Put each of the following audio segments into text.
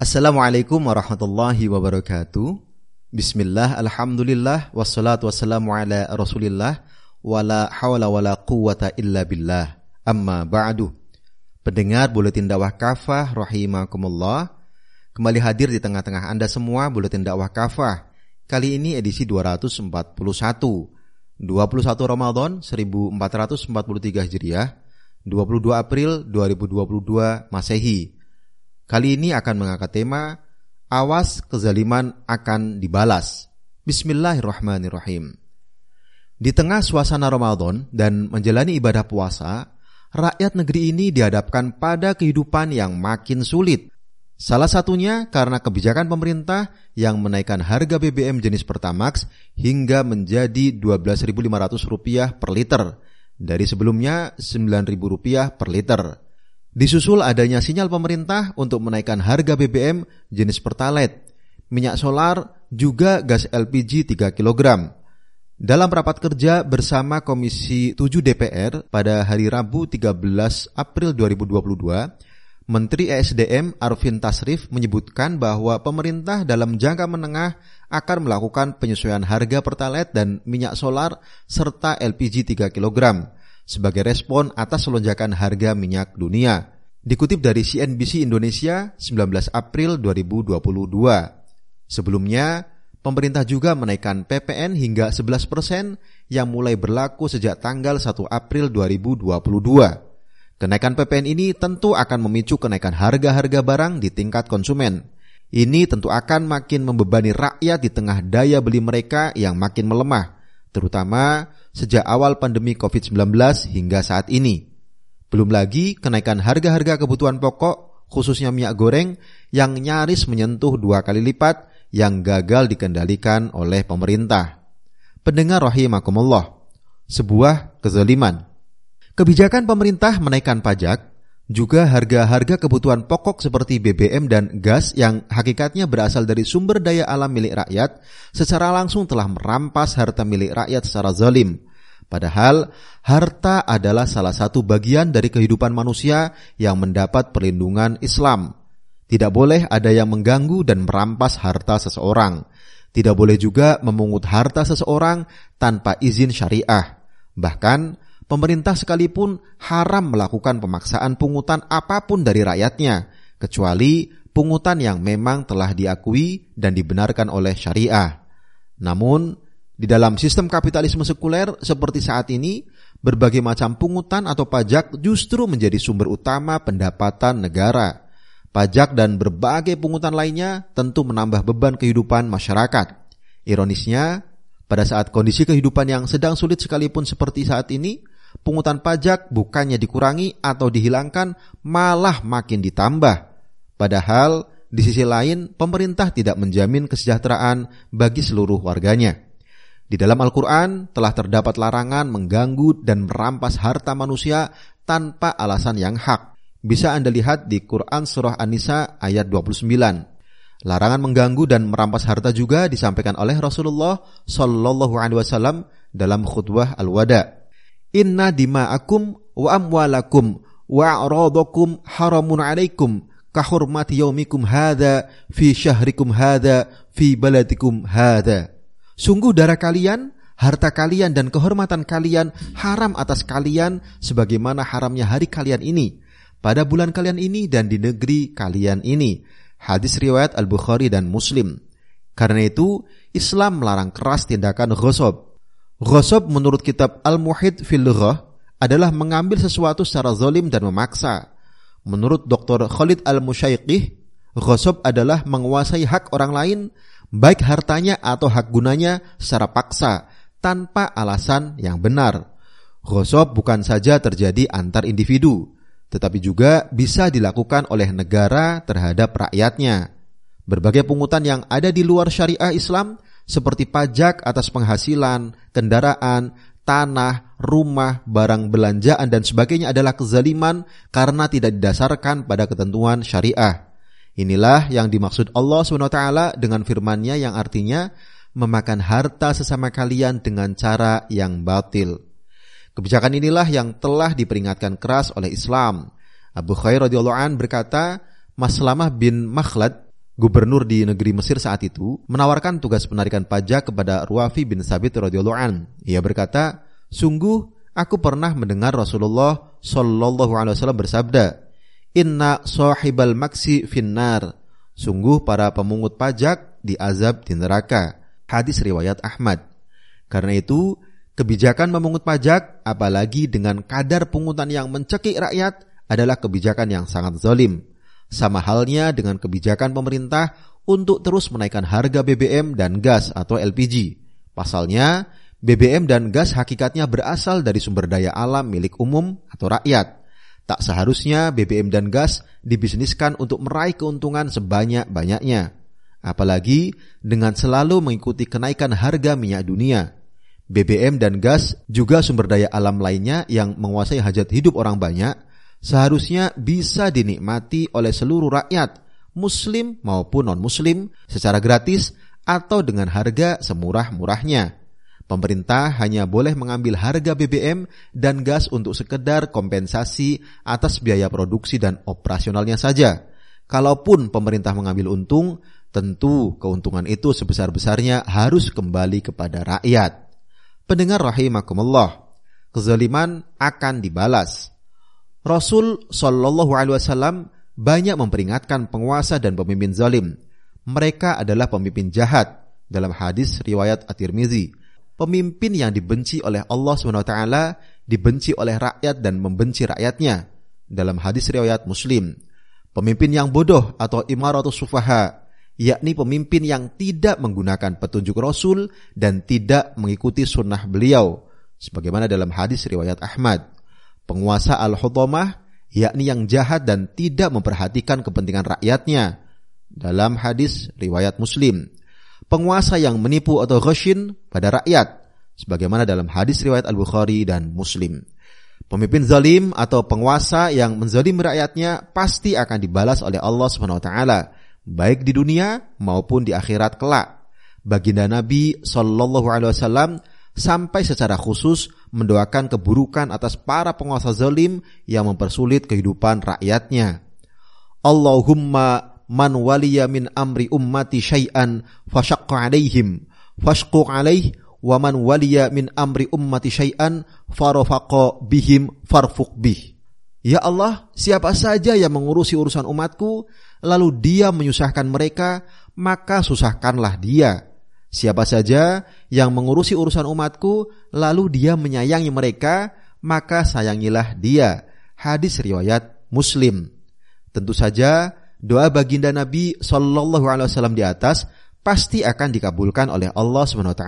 Assalamualaikum warahmatullahi wabarakatuh. Bismillah, alhamdulillah, wassalatu wassalamu ala rasulillah, wala hawla wala quwata illa billah. Amma ba'du. Pendengar Buletin Dakwah Kafah rahimakumullah. Kembali hadir di tengah-tengah Anda semua Buletin Dakwah Kafah. Kali ini edisi 241. 21 Ramadan 1443 Hijriah, 22 April 2022 Masehi. Kali ini akan mengangkat tema Awas kezaliman akan dibalas. Bismillahirrahmanirrahim. Di tengah suasana Ramadan dan menjalani ibadah puasa, rakyat negeri ini dihadapkan pada kehidupan yang makin sulit. Salah satunya karena kebijakan pemerintah yang menaikkan harga BBM jenis Pertamax hingga menjadi Rp12.500 per liter dari sebelumnya Rp9.000 per liter. Disusul adanya sinyal pemerintah untuk menaikkan harga BBM jenis Pertalite, minyak solar, juga gas LPG 3 kg. Dalam rapat kerja bersama Komisi 7 DPR pada hari Rabu 13 April 2022, Menteri ESDM Arvin Tasrif menyebutkan bahwa pemerintah dalam jangka menengah akan melakukan penyesuaian harga Pertalite dan minyak solar serta LPG 3 kg sebagai respon atas lonjakan harga minyak dunia. Dikutip dari CNBC Indonesia 19 April 2022. Sebelumnya, pemerintah juga menaikkan PPN hingga 11 persen yang mulai berlaku sejak tanggal 1 April 2022. Kenaikan PPN ini tentu akan memicu kenaikan harga-harga barang di tingkat konsumen. Ini tentu akan makin membebani rakyat di tengah daya beli mereka yang makin melemah, terutama sejak awal pandemi COVID-19 hingga saat ini. Belum lagi kenaikan harga-harga kebutuhan pokok, khususnya minyak goreng, yang nyaris menyentuh dua kali lipat yang gagal dikendalikan oleh pemerintah. Pendengar rahimakumullah, sebuah kezaliman. Kebijakan pemerintah menaikkan pajak, juga harga-harga kebutuhan pokok seperti BBM dan gas yang hakikatnya berasal dari sumber daya alam milik rakyat secara langsung telah merampas harta milik rakyat secara zalim Padahal harta adalah salah satu bagian dari kehidupan manusia yang mendapat perlindungan Islam. Tidak boleh ada yang mengganggu dan merampas harta seseorang. Tidak boleh juga memungut harta seseorang tanpa izin syariah. Bahkan pemerintah sekalipun haram melakukan pemaksaan pungutan apa pun dari rakyatnya, kecuali pungutan yang memang telah diakui dan dibenarkan oleh syariah. Namun, di dalam sistem kapitalisme sekuler seperti saat ini, berbagai macam pungutan atau pajak justru menjadi sumber utama pendapatan negara. Pajak dan berbagai pungutan lainnya tentu menambah beban kehidupan masyarakat. Ironisnya, pada saat kondisi kehidupan yang sedang sulit sekalipun seperti saat ini, pungutan pajak bukannya dikurangi atau dihilangkan, malah makin ditambah. Padahal, di sisi lain, pemerintah tidak menjamin kesejahteraan bagi seluruh warganya. Di dalam Al-Quran telah terdapat larangan mengganggu dan merampas harta manusia tanpa alasan yang hak. Bisa Anda lihat di Quran Surah An-Nisa ayat 29. Larangan mengganggu dan merampas harta juga disampaikan oleh Rasulullah Shallallahu Alaihi Wasallam dalam khutbah al-wada. Inna dima'akum wa amwalakum wa a'radakum haramun alaikum kahurmati yaumikum hadha fi syahrikum hadha fi baladikum hadha. Sungguh darah kalian, harta kalian dan kehormatan kalian haram atas kalian sebagaimana haramnya hari kalian ini pada bulan kalian ini dan di negeri kalian ini. Hadis riwayat Al-Bukhari dan Muslim. Karena itu, Islam melarang keras tindakan ghosob. Ghosob menurut kitab Al-Muhid fil adalah mengambil sesuatu secara zolim dan memaksa. Menurut Dr. Khalid Al-Musyaiqih, ghosob adalah menguasai hak orang lain baik hartanya atau hak gunanya secara paksa tanpa alasan yang benar. Ghosob bukan saja terjadi antar individu, tetapi juga bisa dilakukan oleh negara terhadap rakyatnya. Berbagai pungutan yang ada di luar syariah Islam seperti pajak atas penghasilan, kendaraan, tanah, rumah, barang belanjaan dan sebagainya adalah kezaliman karena tidak didasarkan pada ketentuan syariah. Inilah yang dimaksud Allah SWT dengan firman-Nya yang artinya memakan harta sesama kalian dengan cara yang batil. Kebijakan inilah yang telah diperingatkan keras oleh Islam. Abu Khair radhiyallahu an berkata, Maslamah bin Makhlad gubernur di negeri Mesir saat itu, menawarkan tugas penarikan pajak kepada Ruafi bin Sabit radhiyallahu an. Ia berkata, "Sungguh aku pernah mendengar Rasulullah shallallahu alaihi wasallam bersabda, "Inna sahibal maksi finnar." Sungguh para pemungut pajak diazab di neraka. Hadis riwayat Ahmad. Karena itu, kebijakan memungut pajak apalagi dengan kadar pungutan yang mencekik rakyat adalah kebijakan yang sangat zalim. Sama halnya dengan kebijakan pemerintah untuk terus menaikkan harga BBM dan gas atau LPG. Pasalnya, BBM dan gas hakikatnya berasal dari sumber daya alam milik umum atau rakyat. Tak seharusnya BBM dan gas dibisniskan untuk meraih keuntungan sebanyak-banyaknya. Apalagi dengan selalu mengikuti kenaikan harga minyak dunia. BBM dan gas juga sumber daya alam lainnya yang menguasai hajat hidup orang banyak seharusnya bisa dinikmati oleh seluruh rakyat, muslim maupun non-muslim, secara gratis atau dengan harga semurah-murahnya. Pemerintah hanya boleh mengambil harga BBM dan gas untuk sekedar kompensasi atas biaya produksi dan operasionalnya saja. Kalaupun pemerintah mengambil untung, tentu keuntungan itu sebesar-besarnya harus kembali kepada rakyat. Pendengar rahimakumullah, kezaliman akan dibalas. Rasul Shallallahu Alaihi Wasallam banyak memperingatkan penguasa dan pemimpin zalim. Mereka adalah pemimpin jahat dalam hadis riwayat At-Tirmizi. Pemimpin yang dibenci oleh Allah SWT dibenci oleh rakyat dan membenci rakyatnya dalam hadis riwayat Muslim. Pemimpin yang bodoh atau imaratus sufaha yakni pemimpin yang tidak menggunakan petunjuk Rasul dan tidak mengikuti sunnah beliau sebagaimana dalam hadis riwayat Ahmad penguasa Al-Hutamah, yakni yang jahat dan tidak memperhatikan kepentingan rakyatnya. Dalam hadis riwayat Muslim, penguasa yang menipu atau ghashin pada rakyat, sebagaimana dalam hadis riwayat Al-Bukhari dan Muslim. Pemimpin zalim atau penguasa yang menzalimi rakyatnya pasti akan dibalas oleh Allah Subhanahu wa taala, baik di dunia maupun di akhirat kelak. Baginda Nabi Shallallahu alaihi wasallam sampai secara khusus mendoakan keburukan atas para penguasa zalim yang mempersulit kehidupan rakyatnya. Allahumma man waliya min amri ummati syai'an fashaqqa alaihim fashquq alaih wa man waliya min amri ummati syai'an farafaqa bihim farfuq bih. Ya Allah, siapa saja yang mengurusi urusan umatku, lalu dia menyusahkan mereka, maka susahkanlah dia. Siapa saja yang mengurusi urusan umatku, lalu dia menyayangi mereka, maka sayangilah dia. Hadis riwayat Muslim. Tentu saja doa baginda Nabi Shallallahu Alaihi Wasallam di atas pasti akan dikabulkan oleh Allah Swt.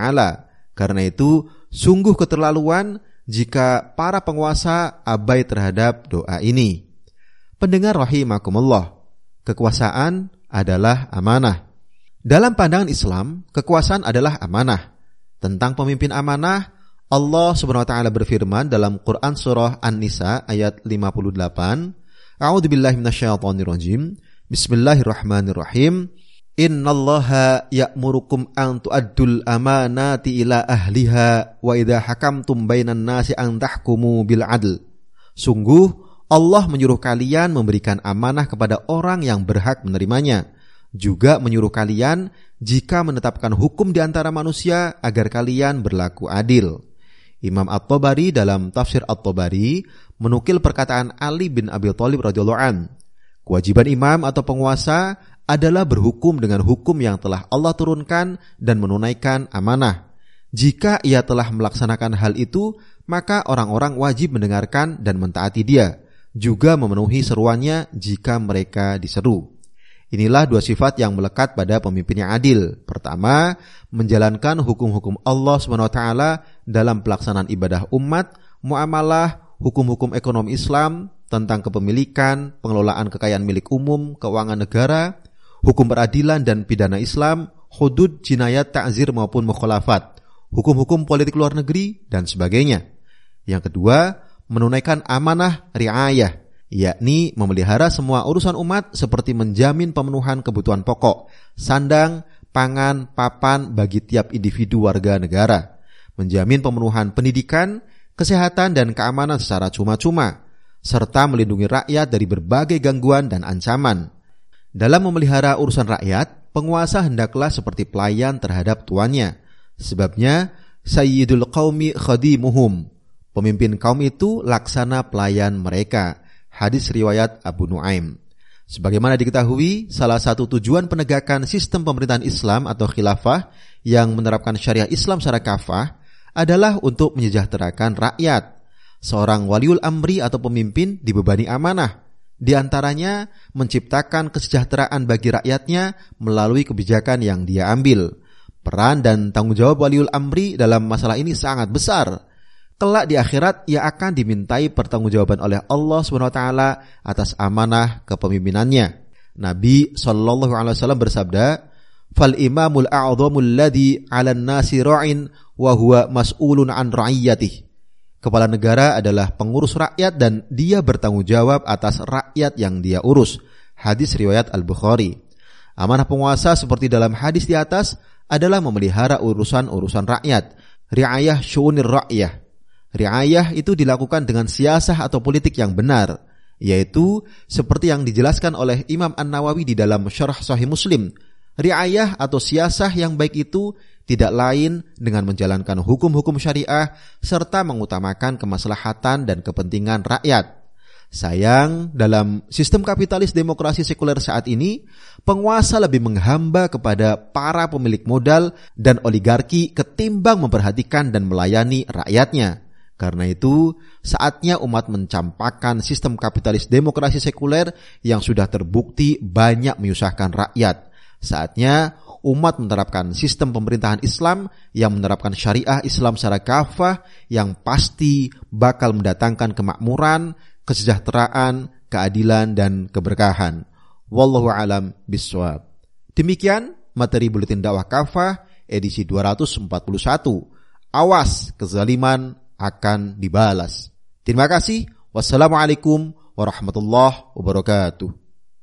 Karena itu sungguh keterlaluan jika para penguasa abai terhadap doa ini. Pendengar rahimakumullah, kekuasaan adalah amanah. Dalam pandangan Islam, kekuasaan adalah amanah. Tentang pemimpin amanah, Allah Subhanahu wa taala berfirman dalam Quran surah An-Nisa ayat 58, A'udzu billahi minasyaitonir rajim. Bismillahirrahmanirrahim. Innallaha ya'murukum an tu'addul amanati ila ahliha wa idza hakamtum bainan nasi an tahkumu bil adl. Sungguh Allah menyuruh kalian memberikan amanah kepada orang yang berhak menerimanya juga menyuruh kalian jika menetapkan hukum di antara manusia agar kalian berlaku adil. Imam At-Tabari dalam tafsir At-Tabari menukil perkataan Ali bin Abi Thalib radhiyallahu an. Kewajiban imam atau penguasa adalah berhukum dengan hukum yang telah Allah turunkan dan menunaikan amanah. Jika ia telah melaksanakan hal itu, maka orang-orang wajib mendengarkan dan mentaati dia, juga memenuhi seruannya jika mereka diseru. Inilah dua sifat yang melekat pada pemimpin yang adil. Pertama, menjalankan hukum-hukum Allah SWT dalam pelaksanaan ibadah umat, muamalah, hukum-hukum ekonomi Islam, tentang kepemilikan, pengelolaan kekayaan milik umum, keuangan negara, hukum peradilan dan pidana Islam, hudud, jinayat, ta'zir maupun mukhalafat, hukum-hukum politik luar negeri, dan sebagainya. Yang kedua, menunaikan amanah riayah, yakni memelihara semua urusan umat seperti menjamin pemenuhan kebutuhan pokok, sandang, pangan, papan bagi tiap individu warga negara, menjamin pemenuhan pendidikan, kesehatan dan keamanan secara cuma-cuma, serta melindungi rakyat dari berbagai gangguan dan ancaman. Dalam memelihara urusan rakyat, penguasa hendaklah seperti pelayan terhadap tuannya. Sebabnya, Sayyidul Qawmi Khadimuhum. Pemimpin kaum itu laksana pelayan mereka. Hadis riwayat Abu Nuaim. Sebagaimana diketahui, salah satu tujuan penegakan sistem pemerintahan Islam atau khilafah yang menerapkan syariah Islam secara kafah adalah untuk menyejahterakan rakyat. Seorang waliul amri atau pemimpin dibebani amanah di antaranya menciptakan kesejahteraan bagi rakyatnya melalui kebijakan yang dia ambil. Peran dan tanggung jawab waliul amri dalam masalah ini sangat besar. Kelak di akhirat ia akan dimintai pertanggungjawaban oleh Allah SWT atas amanah kepemimpinannya. Nabi Shallallahu Alaihi Wasallam bersabda, "Fal imamul a'zamul ladhi 'alan nasi ra'in wa huwa mas'ulun an ra'iyatihi." Kepala negara adalah pengurus rakyat dan dia bertanggung jawab atas rakyat yang dia urus. Hadis riwayat Al-Bukhari. Amanah penguasa seperti dalam hadis di atas adalah memelihara urusan-urusan rakyat. Riayah syunir rakyah. Riayah itu dilakukan dengan siasah atau politik yang benar, yaitu seperti yang dijelaskan oleh Imam An-Nawawi di dalam Syarah Sahih Muslim. Riayah atau siasah yang baik itu tidak lain dengan menjalankan hukum-hukum syariah serta mengutamakan kemaslahatan dan kepentingan rakyat. Sayang, dalam sistem kapitalis demokrasi sekuler saat ini, penguasa lebih menghamba kepada para pemilik modal dan oligarki ketimbang memperhatikan dan melayani rakyatnya. Karena itu, saatnya umat mencampakkan sistem kapitalis demokrasi sekuler yang sudah terbukti banyak menyusahkan rakyat. Saatnya umat menerapkan sistem pemerintahan Islam yang menerapkan syariah Islam secara kafah yang pasti bakal mendatangkan kemakmuran, kesejahteraan, keadilan dan keberkahan. Wallahu alam biswab. Demikian materi buletin dakwah kafah edisi 241. Awas kezaliman akan dibalas. Terima kasih. Wassalamualaikum warahmatullahi wabarakatuh.